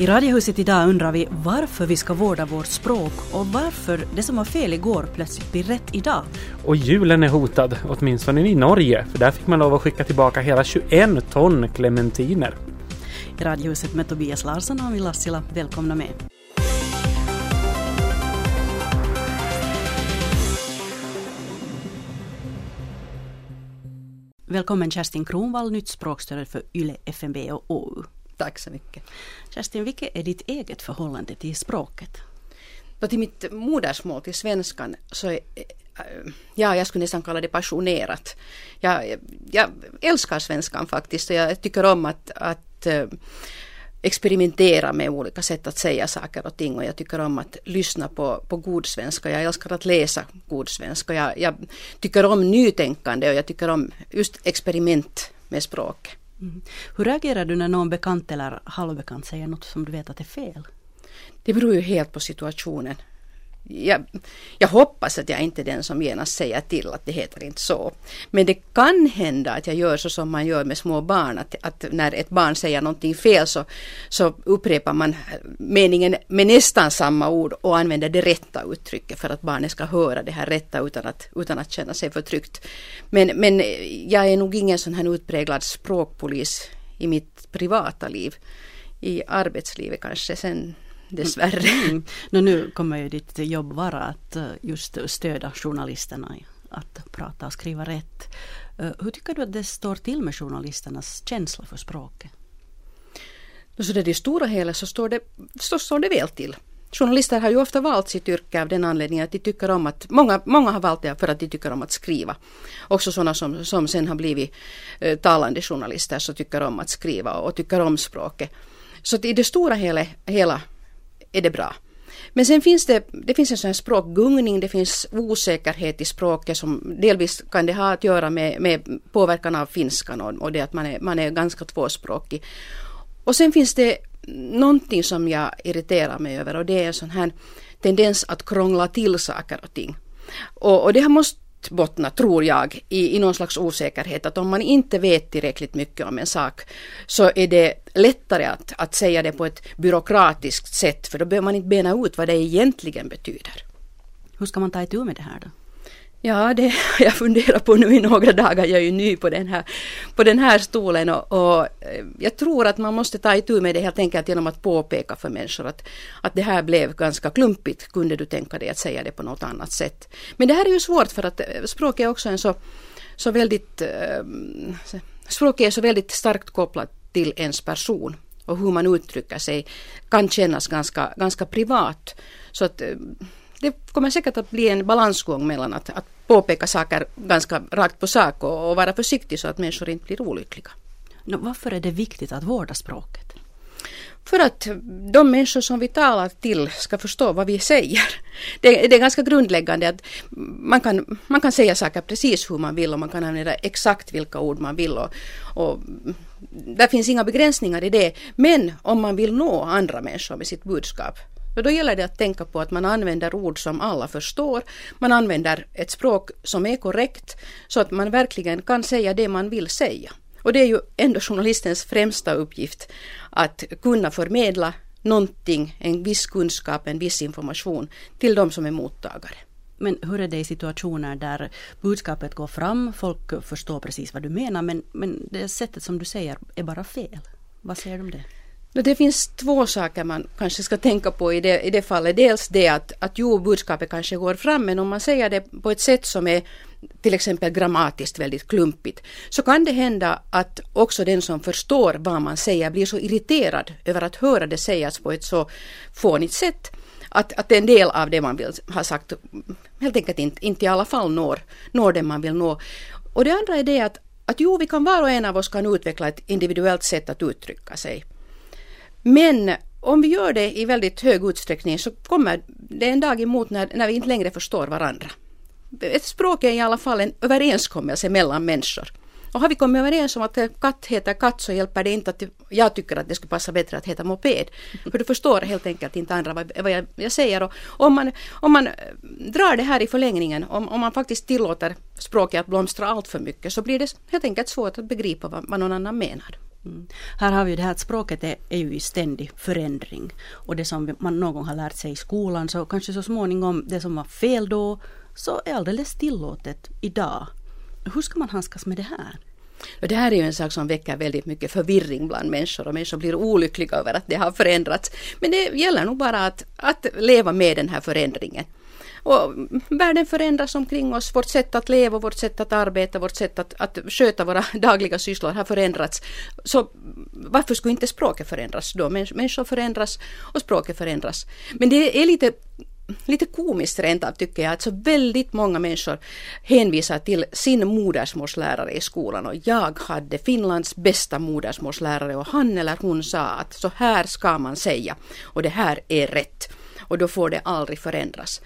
I Radiohuset idag undrar vi varför vi ska vårda vårt språk och varför det som var fel igår plötsligt blir rätt idag. Och julen är hotad, åtminstone i Norge, för där fick man lov att skicka tillbaka hela 21 ton clementiner. I Radiohuset med Tobias Larsson och Ami Lassila, välkomna med. Välkommen Kerstin Kronvall, nytt språkstöd för YLE, FNB och OU. Tack så mycket. Kerstin, vilket är ditt eget förhållande till språket? Då till mitt modersmål, till svenskan, så är, äh, ja, jag skulle nästan kalla det passionerat. Jag, jag älskar svenskan faktiskt och jag tycker om att, att äh, experimentera med olika sätt att säga saker och ting och jag tycker om att lyssna på, på god svenska. Jag älskar att läsa god svenska. Jag, jag tycker om nytänkande och jag tycker om just experiment med språk. Mm. Hur reagerar du när någon bekant eller halvbekant säger något som du vet att är fel? Det beror ju helt på situationen. Jag, jag, hoppas att jag inte är den som genast säger till att det heter inte så. Men det kan hända att jag gör så som man gör med små barn, att, att när ett barn säger någonting fel så, så upprepar man meningen med nästan samma ord och använder det rätta uttrycket för att barnet ska höra det här rätta utan att, utan att känna sig förtryckt. Men, men jag är nog ingen sån här utpräglad språkpolis i mitt privata liv. I arbetslivet kanske sen dessvärre. Mm. No, nu kommer ju ditt jobb vara att eh, just stödja journalisterna att prata och skriva rätt. Eh, hur tycker du att det står till med journalisternas känsla för språket? Så det är det stora hela så står det, så står det väl till. Journalister har ju ofta valt sitt yrke av den anledningen att de tycker om att, många, många har valt det för att de tycker om att skriva. Också sådana som, som sen har blivit eh, talande journalister så tycker om att skriva och tycker om språket. Så i det stora hela, hela är det bra. Men sen finns det, det finns en sån här språkgungning, det finns osäkerhet i språket som delvis kan det ha att göra med, med påverkan av finskan och, och det att man är, man är ganska tvåspråkig. Och sen finns det någonting som jag irriterar mig över och det är en sån här tendens att krångla till saker och ting. Och, och det har måste bottna, tror jag, i, i någon slags osäkerhet att om man inte vet tillräckligt mycket om en sak så är det lättare att, att säga det på ett byråkratiskt sätt för då behöver man inte bena ut vad det egentligen betyder. Hur ska man ta itu med det här då? Ja, det har jag funderat på nu i några dagar. Jag är ju ny på den här, på den här stolen och, och eh, jag tror att man måste ta itu med det helt enkelt genom att påpeka för människor att, att det här blev ganska klumpigt. Kunde du tänka dig att säga det på något annat sätt? Men det här är ju svårt för att språket språk är också en så, så väldigt, eh, språket är så väldigt starkt kopplat till ens person och hur man uttrycker sig kan kännas ganska, ganska privat. Så att det kommer säkert att bli en balansgång mellan att, att påpeka saker ganska rakt på sak och, och vara försiktig så att människor inte blir olyckliga. Varför är det viktigt att vårda språket? För att de människor som vi talar till ska förstå vad vi säger. Det, det, är ganska grundläggande att man kan, man kan säga saker precis hur man vill och man kan använda exakt vilka ord man vill. Och, och där finns inga begränsningar i det. Men om man vill nå andra människor med sitt budskap för då gäller det att tänka på att man använder ord som alla förstår. Man använder ett språk som är korrekt så att man verkligen kan säga det man vill säga. Och det är ju ändå journalistens främsta uppgift att kunna förmedla någonting, en viss kunskap, en viss information till de som är mottagare. Men hur är det i situationer där budskapet går fram, folk förstår precis vad du menar men, men det sättet som du säger är bara fel? Vad säger du om det? Det finns två saker man kanske ska tänka på i det, i det fallet. Dels det att, att jo, budskapet kanske går fram, men om man säger det på ett sätt som är till exempel grammatiskt väldigt klumpigt, så kan det hända att också den som förstår vad man säger blir så irriterad över att höra det sägas på ett så fånigt sätt att, att en del av det man vill ha sagt helt enkelt inte, inte i alla fall når, når det man vill nå. Och det andra är det att, att jo, vi kan var och en av oss kan utveckla ett individuellt sätt att uttrycka sig. Men om vi gör det i väldigt hög utsträckning så kommer det en dag emot när, när vi inte längre förstår varandra. ett språk är i alla fall en överenskommelse mellan människor. Och har vi kommit överens om att katt heter katt så hjälper det inte att jag tycker att det skulle passa bättre att heta moped. För du förstår helt enkelt inte andra vad, vad jag, jag, säger. Och om, man, om man drar det här i förlängningen, om, om man faktiskt tillåter språket att blomstra allt för mycket så blir det helt enkelt svårt att begripa vad, vad någon annan menar. Mm. Här har vi det här att språket är, är ju i ständig förändring. Och det som man någon gång har lärt sig i skolan så kanske så småningom det som var fel då så är alldeles tillåtet idag. Hur ska man handskas med det här? Det här är ju en sak som väcker väldigt mycket förvirring bland människor och människor blir olyckliga över att det har förändrats. Men det gäller nog bara att, att leva med den här förändringen. Och världen förändras omkring oss, vårt sätt att leva, vårt sätt att arbeta, vårt sätt att, att sköta våra dagliga sysslor har förändrats. Så varför skulle inte språket förändras då? Människor förändras och språket förändras. Men det är lite lite komiskt rent av tycker jag att så väldigt många människor hänvisar till sin modersmålslärare i skolan och jag hade Finlands bästa modersmålslärare och han eller hon sa att så här ska man säga och det här är rätt och då får det aldrig förändras.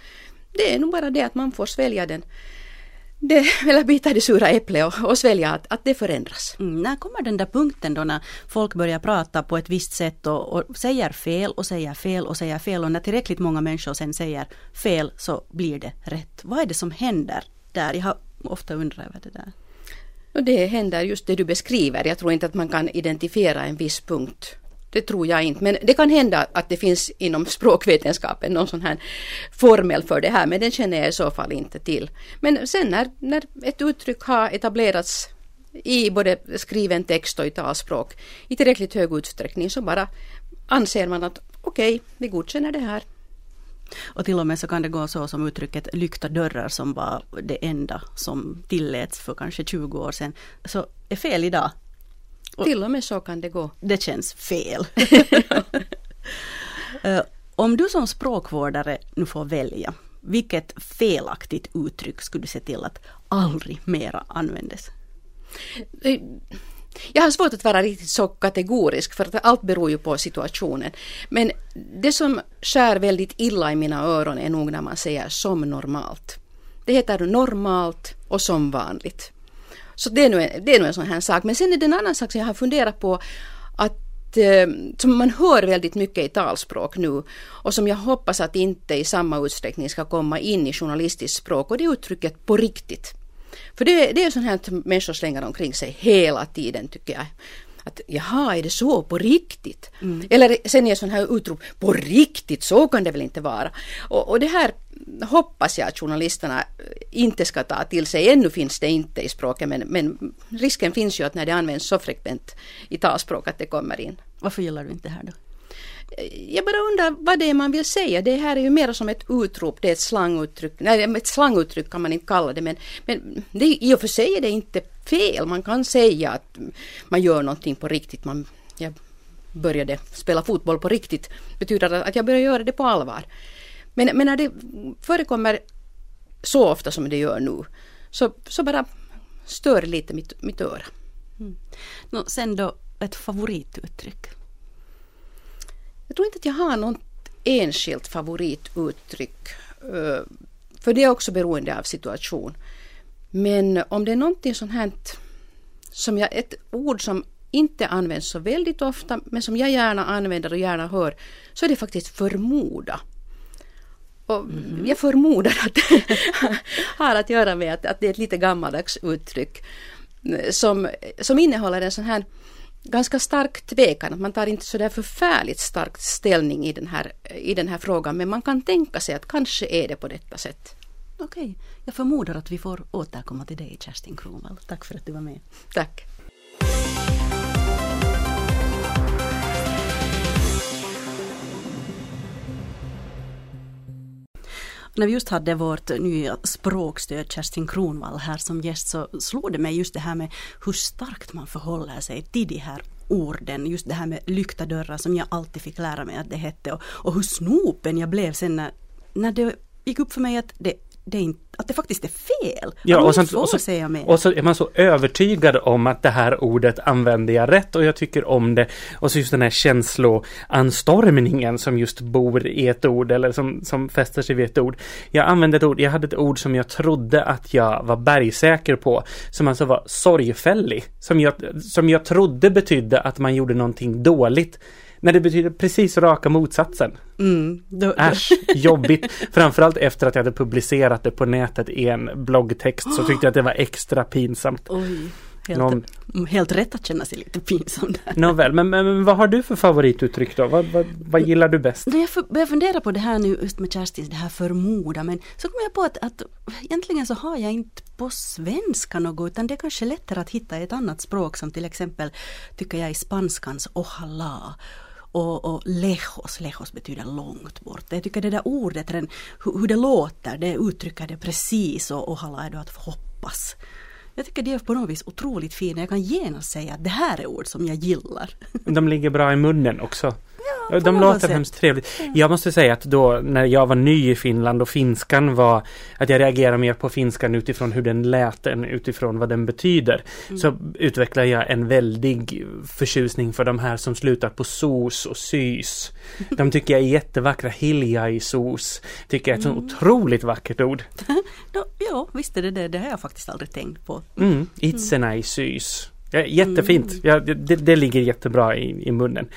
Det är nog bara det att man får svälja den det, eller bita det sura äpplet och, och svälja att, att det förändras. Mm, när kommer den där punkten då när folk börjar prata på ett visst sätt och, och säger fel och säger fel och säger fel och när tillräckligt många människor sen säger fel så blir det rätt. Vad är det som händer där? Jag har ofta undrat över det där. Och det händer just det du beskriver. Jag tror inte att man kan identifiera en viss punkt det tror jag inte. Men det kan hända att det finns inom språkvetenskapen någon sån här formel för det här, men den känner jag i så fall inte till. Men sen när, när ett uttryck har etablerats i både skriven text och i talspråk i tillräckligt hög utsträckning så bara anser man att okej, okay, vi godkänner det här. Och till och med så kan det gå så som uttrycket lyckta dörrar som var det enda som tilläts för kanske 20 år sedan. Så är fel idag och Till och med så kan det gå. Det känns fel. uh, om du som språkvårdare nu får välja, vilket felaktigt uttryck skulle du se till att aldrig mera användes? Eh, jag har svårt att vara riktigt så kategorisk för att allt beror ju på situationen. Men det som skär väldigt illa i mina öron är nog när man säger som normalt. Det heter normalt och som vanligt. Så det är, nu en, det är nu en sån här sak. Men sen är det en annan sak som jag har funderat på att eh, som man hör väldigt mycket i talspråk nu och som jag hoppas att inte i samma utsträckning ska komma in i journalistiskt språk och det är uttrycket på riktigt. För det, det är sånt här att människor slänger omkring sig hela tiden tycker jag att jaha, är det så på riktigt? Mm. Eller sen är sån här utrop, på riktigt, så kan det väl inte vara? Och, och det här hoppas jag att journalisterna inte ska ta till sig. Ännu finns det inte i språket men, men risken finns ju att när det används så frekvent i talspråk att det kommer in. Varför gillar du inte det här då? Jag bara undrar vad det är man vill säga. Det här är ju mer som ett utrop, det är ett slanguttryck. Nej, ett slanguttryck kan man inte kalla det men, men det, i och för sig är det inte fel. Man kan säga att man gör någonting på riktigt. Man, jag började spela fotboll på riktigt betyder att jag började göra det på allvar. Men, men när det förekommer så ofta som det gör nu så, så bara stör lite mitt, mitt öra. Mm. No, sen då ett favorituttryck? Jag tror inte att jag har något enskilt favorituttryck. Eh, för det är också beroende av situation. Men om det är någonting sånt här som jag, ett ord som inte används så väldigt ofta men som jag gärna använder och gärna hör så är det faktiskt förmoda. Och mm. Jag förmodar att det har att göra med att, att det är ett lite gammaldags uttryck som, som innehåller en sån här ganska stark tvekan. Man tar inte så där förfärligt starkt ställning i den, här, i den här frågan men man kan tänka sig att kanske är det på detta sätt. Okej, jag förmodar att vi får återkomma till dig Kerstin Kronvall. Tack för att du var med. Tack. När vi just hade vårt nya språkstöd Kerstin Kronvall här som gäst så slog det mig just det här med hur starkt man förhåller sig till de här orden, just det här med lyckta dörrar som jag alltid fick lära mig att det hette och, och hur snopen jag blev sen när, när det gick upp för mig att det det, inte, att det faktiskt är fel. Ja, och, sen, och, så, och så är man så övertygad om att det här ordet använder jag rätt och jag tycker om det. Och så just den här känsloanstormningen som just bor i ett ord eller som, som fäster sig vid ett ord. Jag använde ett ord, jag hade ett ord som jag trodde att jag var bergsäker på. Som alltså var sorgfällig. Som jag, som jag trodde betydde att man gjorde någonting dåligt. När det betyder precis raka motsatsen. Mm, då, Äsch, jobbigt. Framförallt efter att jag hade publicerat det på nätet i en bloggtext så tyckte jag att det var extra pinsamt. Oj, helt, Någon- mm, helt rätt att känna sig lite pinsam där. Nåväl, men, men, vad har du för favorituttryck då? Vad, vad, vad gillar du bäst? När jag började fundera på det här nu just med Kerstin, det här förmoda, men så kom jag på att, att egentligen så har jag inte på svenska något, utan det är kanske lättare att hitta ett annat språk som till exempel tycker jag i spanskans ojalá och, och lejos, lejos betyder långt bort. Jag tycker det där ordet, den, hur, hur det låter, det uttrycker det precis och hala är då att hoppas. Jag tycker det är på något vis otroligt fint. Jag kan genast säga att det här är ord som jag gillar. De ligger bra i munnen också på De låter sätt. hemskt trevligt. Jag måste säga att då när jag var ny i Finland och finskan var att jag reagerade mer på finskan utifrån hur den lät än utifrån vad den betyder. Mm. Så utvecklade jag en väldig förtjusning för de här som slutar på sos och sys. De tycker jag är jättevackra. Hiljaisos tycker jag är ett Mm. så otroligt vackert ord. Ja, visst är det det. Det har jag faktiskt aldrig tänkt på. Mm, Itsenai sys. Jättefint. Ja, det, det ligger jättebra i, i munnen.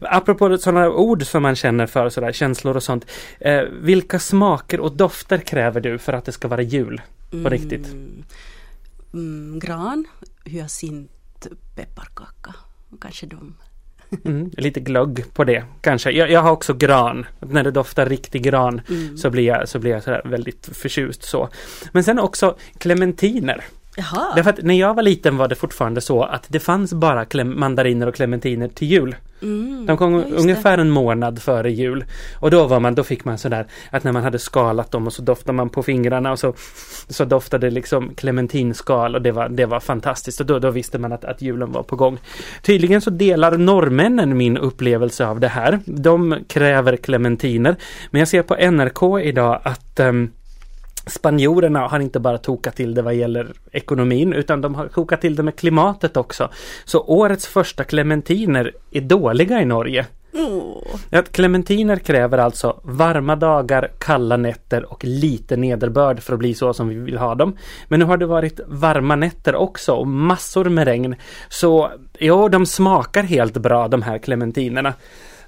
Apropå sådana ord som man känner för, sådär, känslor och sånt. Eh, vilka smaker och dofter kräver du för att det ska vara jul? På riktigt. Mm, mm, gran, hyacint, pepparkaka. Kanske de. Mm, lite glögg på det kanske. Jag, jag har också gran. När det doftar riktig gran Mm. så blir jag, så blir jag sådär väldigt förtjust så. Men sen också clementiner. Jaha, Därför att när jag var liten var det fortfarande så att det fanns bara mandariner och clementiner till jul. mm, De kom ja, ungefär en månad före jul. Och då var man, då fick man sådär att när man hade skalat dem och så doftade man på fingrarna och så, så doftade det liksom clementinskal och det var, det var fantastiskt. Och då, då visste man att, att julen var på gång. Tydligen så delar norrmännen min upplevelse av det här. De kräver clementiner. Men jag ser på NRK idag att ehm, Spanjorerna har inte bara tokat till det vad gäller ekonomin utan de har kokat till det med klimatet också. Så årets första clementiner är dåliga i Norge. Att clementiner kräver alltså varma dagar, kalla nätter och lite nederbörd för att bli så som vi vill ha dem. Men nu har det varit varma nätter också och massor med regn. Så jo, de smakar helt bra de här clementinerna.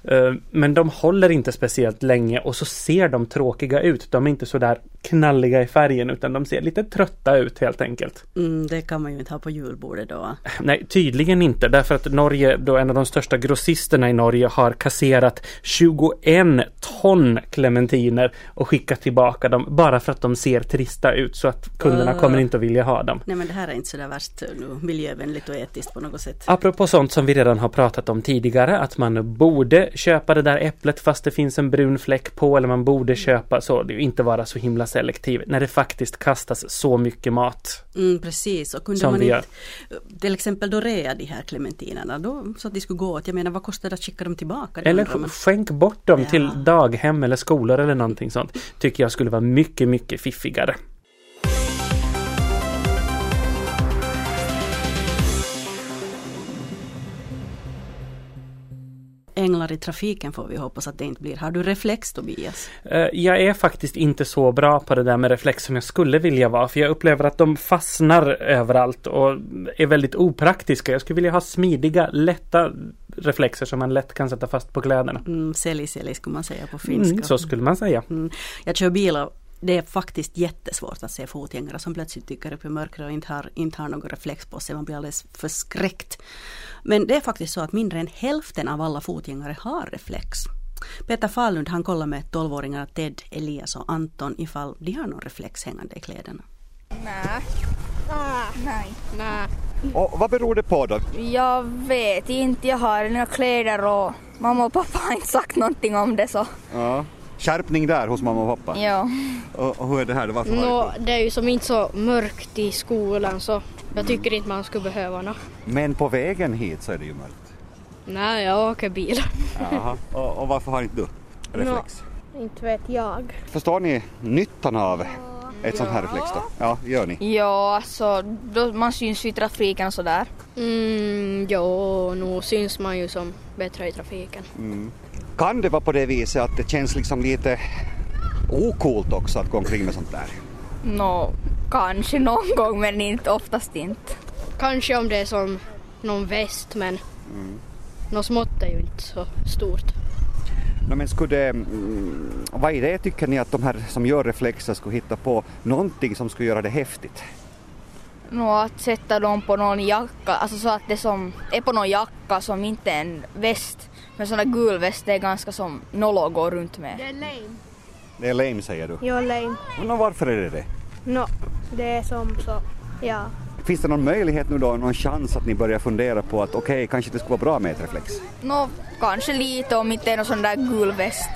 Eh, Men de håller inte speciellt länge och så ser de tråkiga ut. De är inte så där knalliga i färgen utan de ser lite trötta ut helt enkelt. mm, det kan man ju inte ha på julbordet då. Nej, tydligen inte därför att Norge, då en av de största grossisterna i Norge har kasserat 21 ton clementiner och skickat tillbaka dem bara för att de ser trista ut så att kunderna Ah. kommer inte att vilja ha dem. Nej men det här är inte så där värst eh, miljövänligt och etiskt på något sätt. Apropå sånt som vi redan har pratat om tidigare, att man borde köpa det där äpplet fast det finns en brun fläck på eller man borde köpa så, det är inte vara så himla selektiv när det faktiskt kastas så mycket mat. Mm, precis, och kunde man inte till exempel då rea de här clementinerna då, så att de skulle gå åt. Jag menar vad kostar det att skicka dem tillbaka? Eller man. skänk bort dem Ja. till daghem eller skolor eller någonting sånt. Tycker jag skulle vara mycket, mycket fiffigare. Änglar i trafiken får vi hoppas att det inte blir. Har du reflex Tobias? Eh, Jag är faktiskt inte så bra på det där med reflex som jag skulle vilja vara. För jag upplever att de fastnar överallt och är väldigt opraktiska. Jag skulle vilja ha smidiga, lätta reflexer som man lätt kan sätta fast på kläderna. Mm, sälj, sälj skulle man säga på finska. Mm, så skulle man säga. Mm. Jag kör bil det är faktiskt jättesvårt att se fotgängare som plötsligt dyker upp i mörkret och inte har, inte har någon reflex på sig. Man blir alldeles förskräckt. Men det är faktiskt så att mindre än hälften av alla fotgängare har reflex. Peter Fahlund han kollar med 12-åringarna Ted, Elias och Anton ifall de har någon reflex hängande i kläderna. Nej. Nej. Nej. Och vad beror det på då? Jag vet inte, jag har några kläder och mamma och pappa har inte sagt någonting om det så. Ja. Skärpning där hos mamma och pappa. Ja. Och, och hur är det här? Varför Nå, det det är ju som inte så mörkt i skolan så jag tycker inte man skulle behöva nå. Men på vägen hit så är det ju mörkt. Nej, jag åker bil. Jaha. Och, och varför har inte du reflex? Inte vet jag. Förstår ni nyttan av ett sånt här reflex då? Ja, gör ni? Ja, alltså då man syns ju i trafiken och sådär. Mm, jo, nu syns man ju som bättre i trafiken. Kan det vara på det viset att det känns liksom lite okult också att gå omkring med sånt där? Nå, kanske någon gång men inte oftast inte. Kanske om det är som någon väst men något smått är ju inte så stort. No, men skulle det, mm, vad är det tycker ni att de här som gör reflexer skulle hitta på någonting som skulle göra det häftigt? Nå, att sätta dem på någon jacka, alltså så att det som är på någon jacka som inte är en väst. Men sån där gul väst det är ganska som Nolo går runt med. är lame. Det är lame säger du. Jo, lame. Men varför är det det? Nå, det är som så, ja. Finns det någon möjlighet nu då, någon chans att ni börjar fundera på att okej, kanske det skulle vara bra med ett reflex? Nå, kanske lite om inte det är någon sån där gul väst.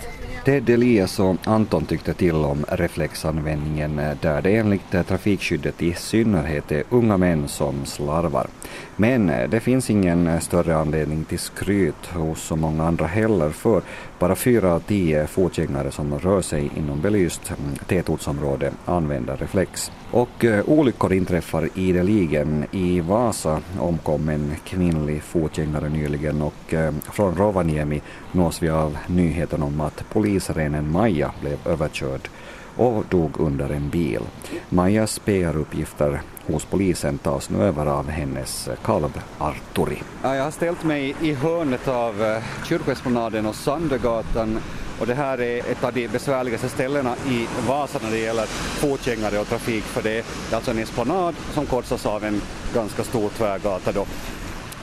Ted Elias och Anton tyckte till om reflexanvändningen där det enligt eh, trafikskyddet i synnerhet är unga män som slarvar. Men eh, det finns ingen större anledning till skryt hos så många andra heller för bara fyra av tio fotgängare som rör sig inom belyst mm, tätortsområde använder reflex. Och olyckor inträffar ideligen. I Vasa omkom en kvinnlig fotgängare nyligen och från Rovaniemi nås vi av nyheten om att polisrenen Maja blev överkörd och dog under en bil. Majas PR-uppgifter hos polisen tas nu över av hennes kalv Arturi. Jag har ställt mig i hörnet av eh, Kyrkoesplanaden och Sandögatan och det här är ett av de besvärligaste ställena i Vasa när det gäller fotgängare och trafik för det är alltså en esplanad som korsas av en ganska stor tvärgata då.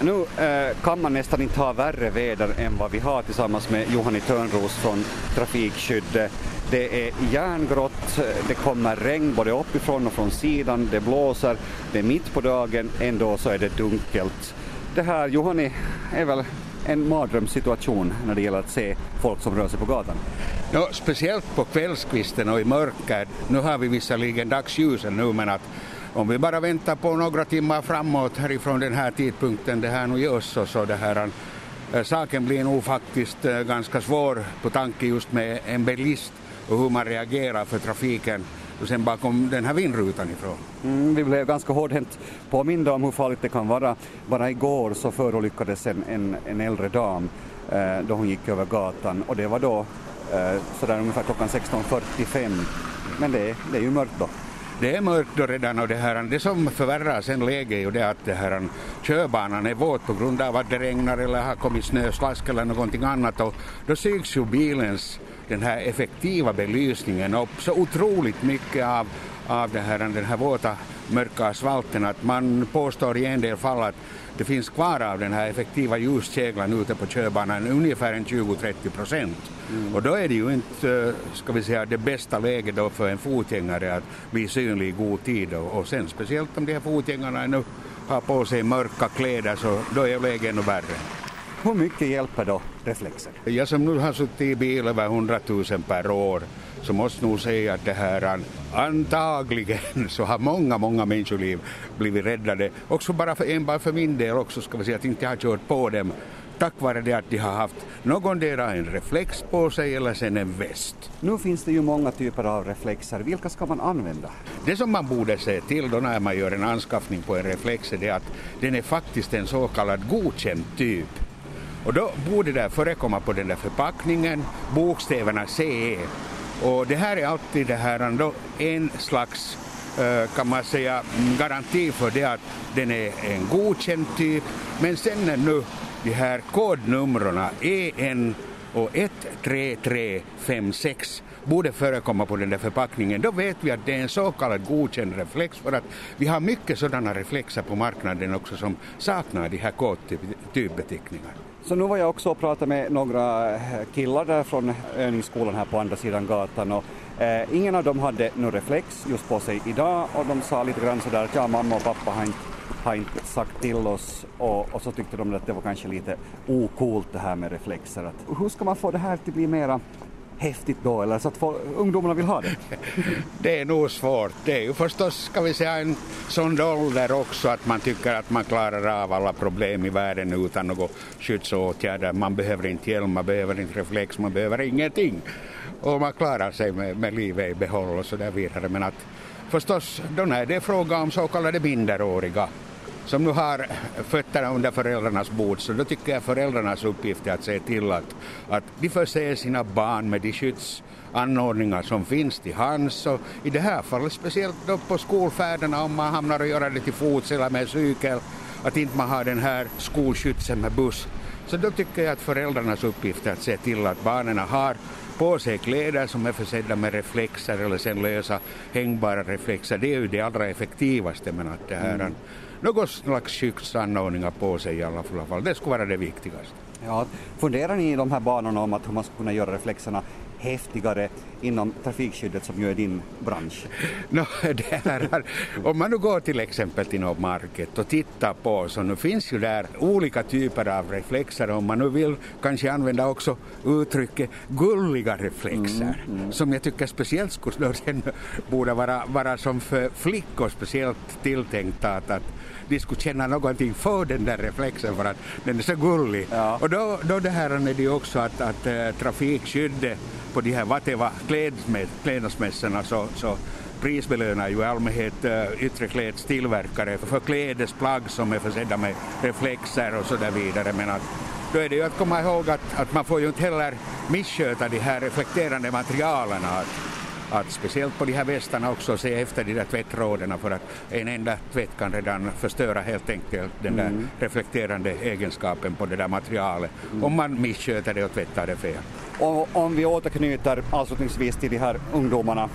Nu eh, kan man nästan inte ha värre väder än vad vi har tillsammans med Johanny Törnros från Trafikskydd. Det är järngrått, det kommer regn både uppifrån och från sidan, det blåser, det är mitt på dagen, ändå så är det dunkelt. Det här, Johanny, är väl en mardrömssituation när det gäller att se folk som rör sig på gatan. Ja, speciellt på kvällskvisten och i mörker. Nu har vi visserligen dagsljusen nu men att om vi bara väntar på några timmar framåt härifrån den här tidpunkten det här nu görs så, så det här, eh, saken blir nog faktiskt eh, ganska svår på tanke just med en bilist och hur man reagerar för trafiken och sen bakom den här vindrutan ifrån. Mm, vi blev ganska hårdhänt påminda om hur farligt det kan vara. Bara igår så förolyckades en, en, en äldre dam eh, då hon gick över gatan och det var då eh, sådär ungefär klockan 16.45. Men det, det är ju mörkt då. Det är mörkt då redan och det, här, det som förvärrar sen läget är ju det att det här, körbanan är våt på grund av att det regnar eller har kommit snöslask eller någonting annat. Och då syns ju bilens den här effektiva belysningen upp så otroligt mycket av, av det här, den här våta mörka asfalten att man påstår i en del fall att det finns kvar av den här effektiva ljuskäglan ute på körbanan ungefär en 20-30 procent. Och då är det ju inte, eh, ska vi säga, det bästa läget då för en fotgängare att bli synlig i god tid och, och sen speciellt om de här fotgängarna nu har på sig mörka kläder så då är läget ännu värre. Hur mycket hjälper då reflexen? Jag som nu har suttit i bil över 100 000 per år så måste nog säga att det här antagligen så har många, många människoliv blivit räddade. Också bara för, enbart för min del också ska vi säga att inte jag har kört på dem tack vare det att de har haft någondera en reflex på sig eller sen en väst. Nu finns det ju många typer av reflexer. Vilka ska man använda? Det som man borde se till då när man gör en anskaffning på en reflex är det att den är faktiskt en så kallad godkänd typ. Och då borde det förekomma på den där förpackningen bokstäverna CE. Och det här är alltid det här ändå en slags eh, kan man säga garanti för det att den är en godkänd typ. Men sen är nu de här kodnumren EN och 13356 borde förekomma på den där förpackningen. Då vet vi att det är en så kallad godkänd reflex för att vi har mycket sådana reflexer på marknaden också som saknar de här kodtypbeteckningarna. Så nu var jag också och pratade med några eh, killar där från eh, övningsskolan här på andra sidan gatan och eh, ingen av dem hade någon reflex just på sig idag och de sa lite grann sådär att ja, mamma och pappa har inte, har inte sagt till oss och, och så tyckte de att det var kanske lite okult det här med reflexer. Att, hur ska man få det här till att bli mera häftigt då eller så att folk, ungdomarna vill ha det? Det är nog svårt. Det är ju förstås, ska vi säga, en sån ålder också att man tycker att man klarar av alla problem i världen utan några skyddsåtgärder. Man behöver inte hjälm, man behöver inte reflex, man behöver ingenting. Och man klarar sig med, med livet i behåll och så där vidare. Men att förstås då när det är fråga om så kallade minderåriga som nu har fötterna under föräldrarnas bord så då tycker jag föräldrarnas uppgift är att se till att, att de förser sina barn med de skyddsanordningar som finns till hands och i det här fallet speciellt då på skolfärderna om man hamnar och göra det till fots eller med cykel att inte man har den här skolskjutsen med buss så då tycker jag att föräldrarnas uppgift är att se till att barnen har på sig kläder som är försedda med reflexer eller sen lösa hängbara reflexer. Det är ju det allra effektivaste men att det här mm något slags skyddsanordningar på sig i alla fall. Det skulle vara det viktigaste. Ja, funderar ni i de här banorna om att hur man ska kunna göra reflexerna häftigare inom trafikskyddet som ju är din bransch? No, det här, om man nu går till exempel till något market och tittar på så nu finns ju där olika typer av reflexer om man nu vill kanske använda också uttrycket gulliga reflexer mm, mm. som jag tycker speciellt skulle borde vara, vara som för flickor speciellt tilltänkta att, att de skulle känna någonting för den där reflexen för att den är så gullig. Ja. Och då, då det här är det ju också att, att äh, trafikskyddet på de här Vateva klädnadsmässorna så, så prisbelönar ju i allmänhet äh, yttre klädstillverkare för klädesplagg som är försedda med reflexer och så där vidare. Men att, då är det ju att komma ihåg att, att man får ju inte heller missköta de här reflekterande materialen. Att, att speciellt på de här västarna också se efter de där tvättråden för att en enda tvätt kan redan förstöra helt enkelt den där mm. reflekterande egenskapen på det där materialet mm. om man missköter det och tvättar det fel. Och om vi återknyter avslutningsvis till de här ungdomarna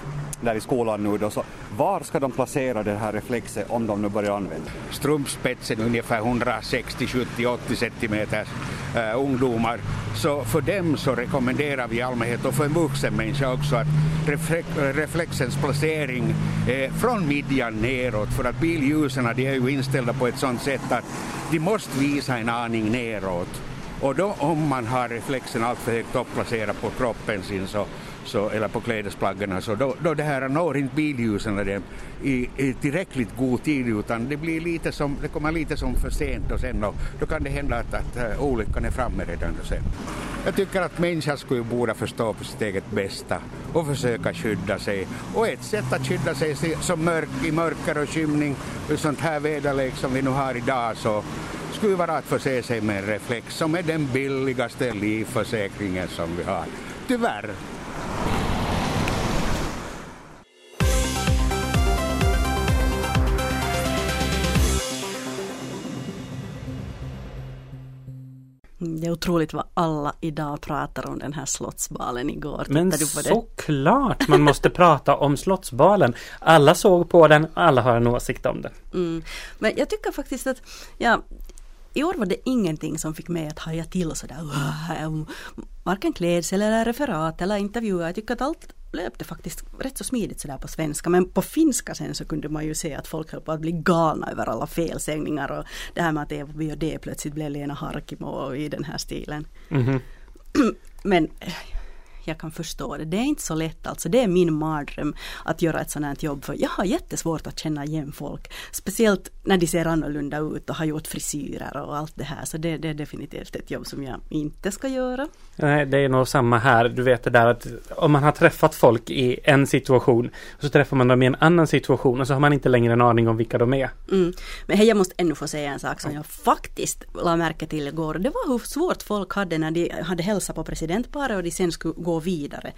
där i skolan nu då, så var ska de placera det här reflexet om de nu börjar använda? Strumpspetsen ungefär 160, 70, 80 centimeter äh, ungdomar. Så för dem så rekommenderar vi i allmänhet och för en vuxen människa också att reflexens placering är från midjan neråt för att billjusen de är ju inställda på ett sådant sätt att de måste visa en aning neråt. Och då om man har reflexen alltför högt uppplacerad på kroppen sin så så, eller på klädesplaggen, så då, då det här når inte billjusen dem i, i tillräckligt god tid utan det blir lite som, det kommer lite som för sent och sen och då kan det hända att, att eh, olyckan är framme redan och sen. Jag tycker att människan skulle borde förstå på sitt eget bästa och försöka skydda sig. Och ett sätt att skydda sig som mörk, i mörker och skymning sånt här väderlek som vi nu har idag så skulle vara att förse sig med en reflex som är den billigaste livförsäkringen som vi har. Tyvärr Det är otroligt vad alla idag pratar om den här slottsbalen igår. Men såklart man måste prata om slottsbalen. Alla såg på den, alla har en åsikt om den. Mm. Men jag tycker faktiskt att, ja, i år var det ingenting som fick mig att haja till sådär. Varken klädsel eller referat eller intervjuer. Jag tycker att allt löpte faktiskt rätt så smidigt sådär på svenska. Men på finska sen så kunde man ju se att folk höll på att bli galna över alla felsägningar och det här med att Eva och det plötsligt blev Lena Harkimo i den här stilen. Mm -hmm. Men jag kan förstå det. Det är inte så lätt alltså. Det är min mardröm att göra ett sådant här jobb för jag har jättesvårt att känna igen folk. Speciellt när de ser annorlunda ut och har gjort frisyrer och allt det här. Så det, det är definitivt ett jobb som jag inte ska göra. Nej, det är nog samma här. Du vet det där att om man har träffat folk i en situation så träffar man dem i en annan situation och så har man inte längre en aning om vilka de är. Mm. Men hej, jag måste ännu få säga en sak som jag faktiskt la märke till igår. Det var hur svårt folk hade när de hade hälsat på presidentparet och de sen skulle gå vidare.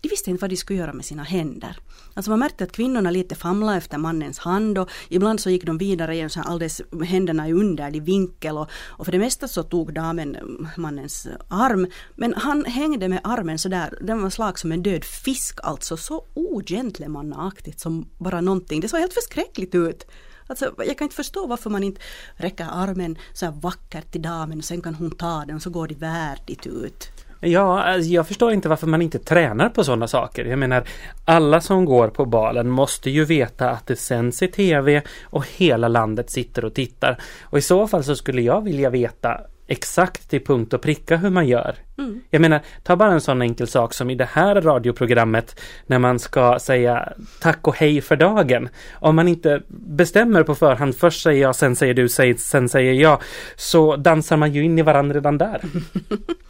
De visste inte vad de skulle göra med sina händer. Alltså man märkte att kvinnorna lite famlade efter mannens hand och ibland så gick de vidare i en sån alldeles händerna i underlig vinkel och, och för det mesta så tog damen mm, mannens arm men han hängde med armen sådär, den var slag som en död fisk alltså, så ogentlemannaaktigt som bara någonting. Det såg helt förskräckligt ut. Alltså, jag kan inte förstå varför man inte räcker armen så här vackert till damen och sen kan hon ta den och så går det värdigt ut. Ja, alltså, jag förstår inte varför man inte tränar på sådana saker. Jag menar, alla som går på balen måste ju veta att det sänds i tv och hela landet sitter och tittar. Och i så fall så skulle jag vilja veta exakt till punkt och pricka hur man gör. Mm. Jag menar, ta bara en sån enkel sak som i det här radioprogrammet när man ska säga tack och hej för dagen. Om man inte bestämmer på förhand, först säger jag, sen säger du, sen säger jag, så dansar man ju in i varandra redan där.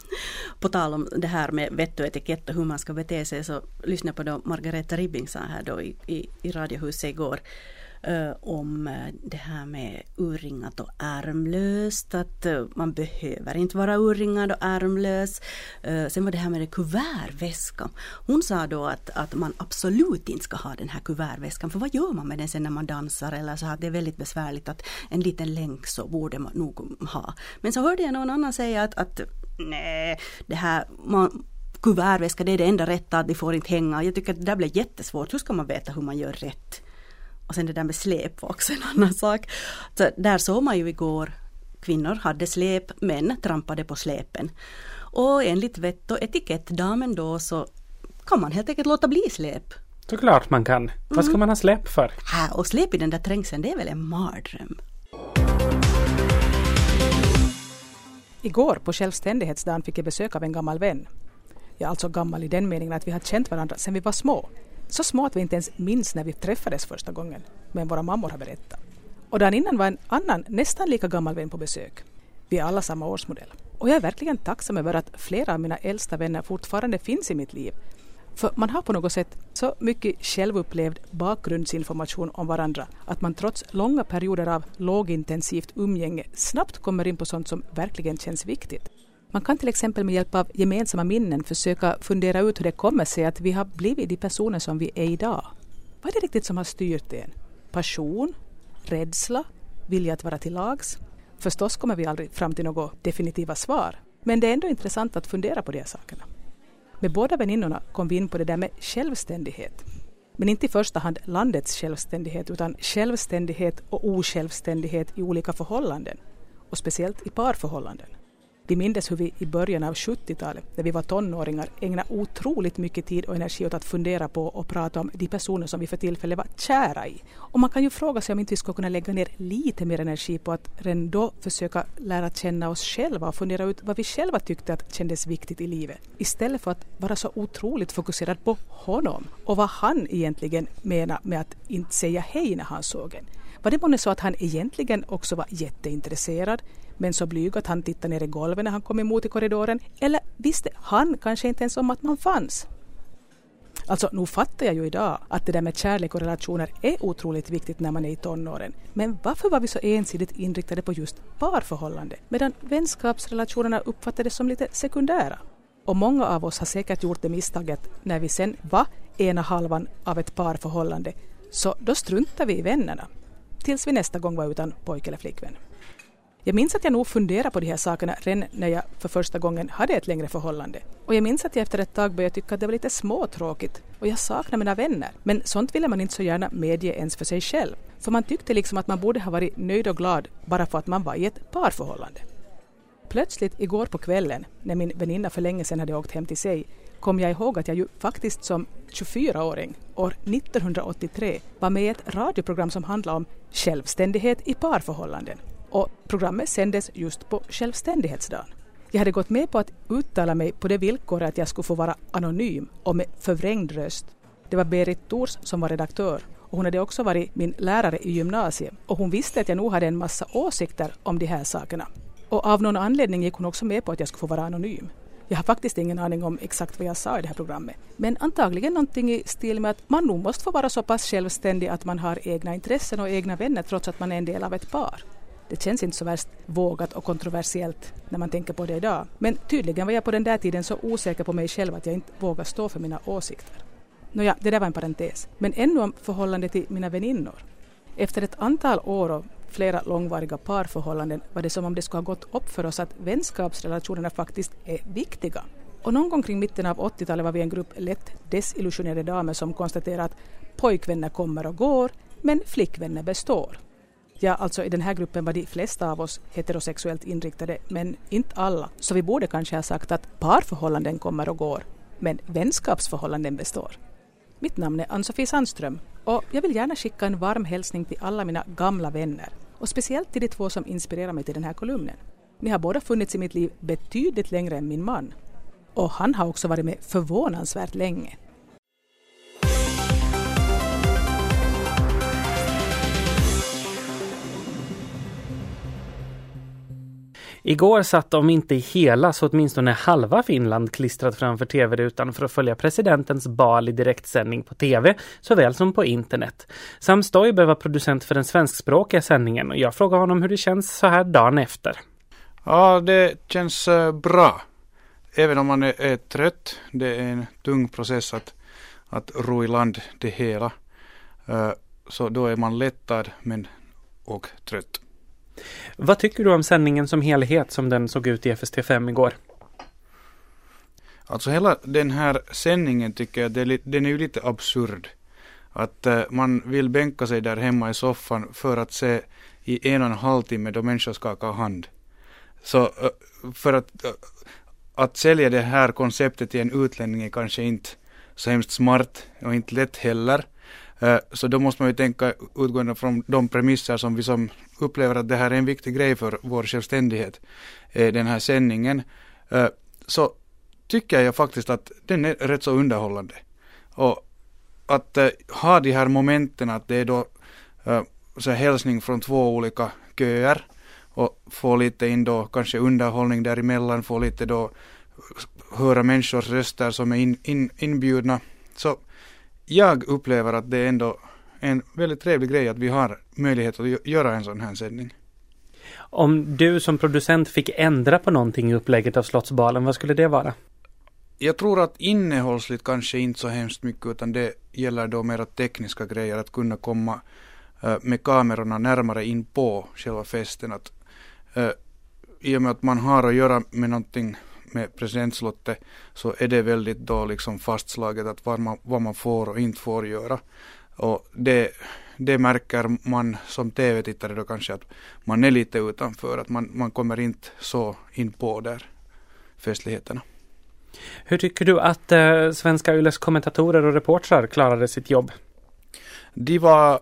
På tal om det här med vett och etikett och hur man ska bete sig så lyssna på då Margareta Ribbing sa här då i, i, i Radiohuset igår eh, om eh, det här med urringat och ärmlöst. Att eh, man behöver inte vara urringad och ärmlös. Eh, sen var det här med det kuvertväskan. Hon sa då att, att man absolut inte ska ha den här kuvertväskan. För vad gör man med den sen när man dansar eller så här, det är väldigt besvärligt att en liten länk så borde man nog ha. Men så hörde jag någon annan säga att, att nej, det här man, kuvertväska det är det enda rätta, att de får inte hänga. Jag tycker att det där blir jättesvårt. Hur ska man veta hur man gör rätt? Och sen det där med släp var också en annan sak. Så där såg man ju igår kvinnor hade släp, män trampade på släpen. Och enligt vett och etikettdamen då så kan man helt enkelt låta bli släp. Såklart man kan. Mm. Vad ska mm. man ha släp för? Äh, och släp i den där trängseln, det är väl en mardröm. Igår på självständighetsdagen fick jag besök av en gammal vän. Ja, alltså gammal i den meningen att vi har känt varandra sedan vi var små. Så små att vi inte ens minns när vi träffades första gången, men våra mammor har berättat. Och dagen innan var en annan, nästan lika gammal vän på besök. Vi är alla samma årsmodell. Och jag är verkligen tacksam över att flera av mina äldsta vänner fortfarande finns i mitt liv. För man har på något sätt så mycket självupplevd bakgrundsinformation om varandra att man trots långa perioder av lågintensivt umgänge snabbt kommer in på sånt som verkligen känns viktigt. Man kan till exempel med hjälp av gemensamma minnen försöka fundera ut hur det kommer sig att vi har blivit de personer som vi är idag. Vad är det riktigt som har styrt en? Passion? Rädsla? Vilja att vara till lags? Förstås kommer vi aldrig fram till några definitiva svar. Men det är ändå intressant att fundera på de här sakerna. Med båda väninnorna kom vi in på det där med självständighet. Men inte i första hand landets självständighet utan självständighet och osjälvständighet i olika förhållanden. Och speciellt i parförhållanden. Vi mindes hur vi i början av 70-talet, när vi var tonåringar, ägnade otroligt mycket tid och energi åt att fundera på och prata om de personer som vi för tillfället var kära i. Och man kan ju fråga sig om inte vi skulle kunna lägga ner lite mer energi på att redan då försöka lära känna oss själva och fundera ut vad vi själva tyckte att kändes viktigt i livet. Istället för att vara så otroligt fokuserad på honom och vad han egentligen menar med att inte säga hej när han såg en. Var det månne så att han egentligen också var jätteintresserad men så blyg att han tittade ner i golvet när han kom emot i korridoren? Eller visste han kanske inte ens om att man fanns? Alltså, nu fattar jag ju idag att det där med kärlek och relationer är otroligt viktigt när man är i tonåren. Men varför var vi så ensidigt inriktade på just parförhållande medan vänskapsrelationerna uppfattades som lite sekundära? Och många av oss har säkert gjort det misstaget när vi sen var ena halvan av ett parförhållande, så då struntar vi i vännerna tills vi nästa gång var utan pojke eller flickvän. Jag minns att jag nog funderade på de här sakerna redan när jag för första gången hade ett längre förhållande. Och jag minns att jag efter ett tag började tycka att det var lite småtråkigt och jag saknade mina vänner. Men sånt ville man inte så gärna medge ens för sig själv. För man tyckte liksom att man borde ha varit nöjd och glad bara för att man var i ett parförhållande. Plötsligt igår på kvällen, när min väninna för länge sedan hade åkt hem till sig, kom jag ihåg att jag ju faktiskt som 24-åring år 1983 var med i ett radioprogram som handlade om självständighet i parförhållanden. Och programmet sändes just på självständighetsdagen. Jag hade gått med på att uttala mig på det villkoret att jag skulle få vara anonym och med förvrängd röst. Det var Berit Tors som var redaktör och hon hade också varit min lärare i gymnasiet och hon visste att jag nog hade en massa åsikter om de här sakerna. Och av någon anledning gick hon också med på att jag skulle få vara anonym. Jag har faktiskt ingen aning om exakt vad jag sa i det här programmet. Men antagligen någonting i stil med att man nog måste få vara så pass självständig att man har egna intressen och egna vänner trots att man är en del av ett par. Det känns inte så värst vågat och kontroversiellt när man tänker på det idag. Men tydligen var jag på den där tiden så osäker på mig själv att jag inte vågade stå för mina åsikter. Nåja, det där var en parentes. Men ännu om förhållandet till mina väninnor. Efter ett antal år och flera långvariga parförhållanden var det som om det skulle ha gått upp för oss att vänskapsrelationerna faktiskt är viktiga. Och någon gång kring mitten av 80-talet var vi en grupp lätt desillusionerade damer som konstaterade att pojkvänner kommer och går, men flickvänner består. Ja, alltså i den här gruppen var de flesta av oss heterosexuellt inriktade, men inte alla. Så vi borde kanske ha sagt att parförhållanden kommer och går, men vänskapsförhållanden består. Mitt namn är Ann-Sofie Sandström och jag vill gärna skicka en varm hälsning till alla mina gamla vänner och speciellt till de två som inspirerar mig till den här kolumnen. Ni har båda funnits i mitt liv betydligt längre än min man. Och han har också varit med förvånansvärt länge. Igår satt om inte hela så åtminstone halva Finland klistrat framför tv-rutan för att följa presidentens bal i direktsändning på tv såväl som på internet. Sam Stoiber var producent för den svenskspråkiga sändningen och jag frågade honom hur det känns så här dagen efter. Ja, det känns eh, bra. Även om man är, är, trött. Det är en tung process att, att ro i land det hela. Eh, så då är man lättad men och trött. Vad tycker du om sändningen som helhet som den såg ut i FST5 igår? Alltså hela den här sändningen tycker jag, den är ju lite absurd. Att eh, man vill bänka sig där hemma i soffan för att se i en och en halv timme då människor skakar hand. Så eh, för att, eh, att sälja det här konceptet till en utlänning är kanske inte så hemskt smart och inte lätt heller. Eh, så då måste man ju tänka utgående från de premisser som vi som upplever att det här är en viktig grej för vår självständighet, eh, den här sändningen. Eh, så tycker jag faktiskt att den är rätt så underhållande. Och att ha de här momenten att det är då så hälsning från två olika köer och få lite in då kanske underhållning däremellan, få lite då höra människors röster som är in, in, inbjudna. Så jag upplever att det är ändå en väldigt trevlig grej att vi har möjlighet att göra en sån här sändning. Om du som producent fick ändra på någonting i upplägget av Slottsbalen, vad skulle det vara? Jag tror att innehållsligt kanske inte så hemskt mycket utan det gäller då mera tekniska grejer att kunna komma uh, med kamerorna närmare in på själva festen. Att, uh, I och med att man har att göra med någonting med presidentslottet så är det väldigt då liksom fastslaget att vad man, vad man får och inte får göra. Och det, det märker man som tv-tittare då kanske att man är lite utanför, att man, man kommer inte så in på där festligheterna. Hur tycker du att eh, Svenska Yles kommentatorer och reportrar klarade sitt jobb? De var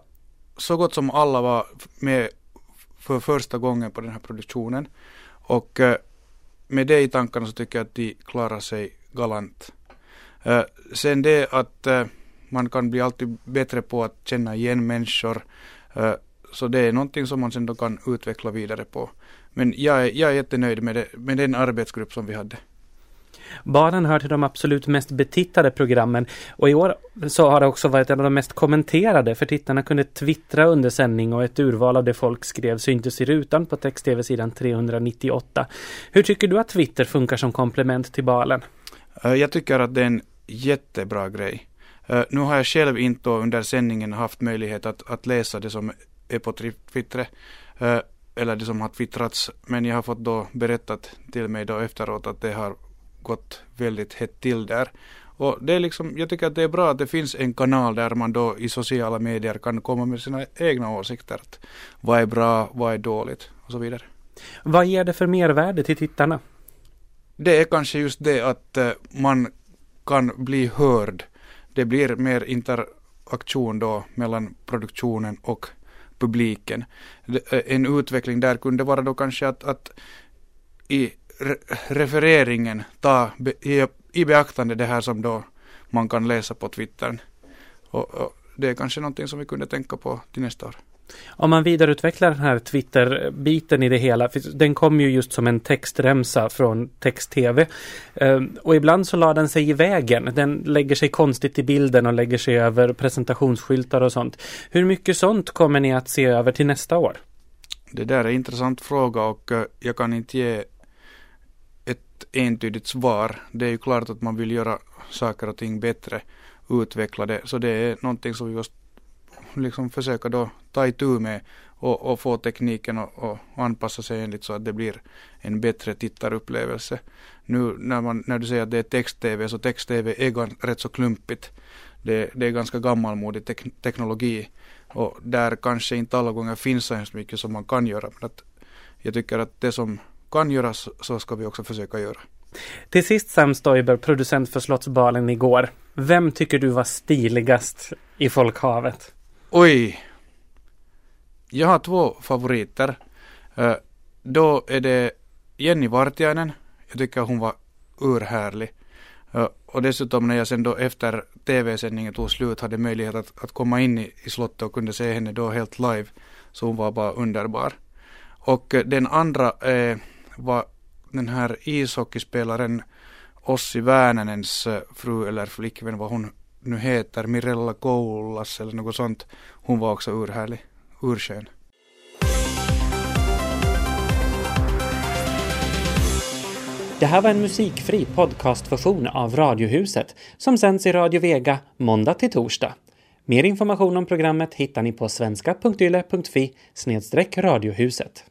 så gott som alla var med för första gången på den här produktionen. Och eh, med det i tankarna så tycker jag att de klarar sig galant. Uh, sen det att uh, man kan bli alltid bättre på att känna igen människor. Uh, så det är någonting som man sen då kan utveckla vidare på. Men jag är, jag är jättenöjd med, det, med den arbetsgrupp som vi hade. Barnen hör till de absolut mest betittade programmen och i år så har det också varit en av de mest kommenterade för tittarna kunde twittra under sändning och ett urval av det folk skrev syntes i rutan på text-tv-sidan 398. Hur tycker du att Twitter funkar som komplement till balen? Eh, jag tycker att det är en jättebra grej. Eh, nu har jag själv inte under sändningen haft möjlighet att, att läsa det som är på Twitter eh, eller det som har twittrats men jag har fått då berättat till mig då efteråt att det har gått väldigt hett till där. Och det är liksom, jag tycker att det är bra att det finns en kanal där man då i sociala medier kan komma med sina egna åsikter. Att vad är bra, vad är dåligt och så vidare. Vad ger det för mervärde till tittarna? Det är kanske just det att uh, man kan bli hörd. Det blir mer interaktion då mellan produktionen och publiken. Eh, en utveckling där kunde vara då kanske att, att i refereringen ta i, i beaktande det här som då man kan läsa på Twitter. Och, och, det är kanske någonting som vi kunde tänka på till nästa år. Om man vidareutvecklar den här Twitter-biten i det hela, den kom ju just som en textremsa från text-tv. Ehm, och ibland så la den sig i vägen. Den lägger sig konstigt i bilden och lägger sig över presentationsskyltar och sånt. Hur mycket sånt kommer ni att se över till nästa år? Det där är en intressant fråga och eh, jag kan inte ge entydigt svar. Det är ju klart att man vill göra saker och ting bättre, utveckla det. Så det är någonting som vi måste liksom försöka då ta itu med och, och få tekniken och, och, anpassa sig enligt så att det blir en bättre tittarupplevelse. Nu när, man, när du säger att det är text-tv så text-tv är gans, rätt så klumpigt. Det, det är ganska gammalmodig tek, teknologi och där kanske inte alla gånger finns så hemskt mycket som man kan göra. Men att jag tycker att det som kan göras så ska vi också försöka göra. Till sist Sam Stoiber, producent för Slottsbalen igår. Vem tycker du var stiligast i folkhavet? Oj! Jag har två favoriter. Uh, då är det Jenny Vartiainen. Jag tycker hon var urhärlig. Uh, och dessutom när jag sen då efter tv-sändningen tog slut hade möjlighet att, att komma in i, i slottet och kunde se henne då helt live. Så hon var bara underbar. Och uh, den andra är var den här ishockeyspelaren Ossi Väänänens eh, fru eller flickvän, vad hon nu heter, Mirella Koulas eller något sånt. Hon var också urhärlig, urskön. Det här var en musikfri podcastversion av Radiohuset som sänds i Radio Vega måndag till torsdag. Mer information om programmet hittar ni på svenska.yle.fi radiohuset.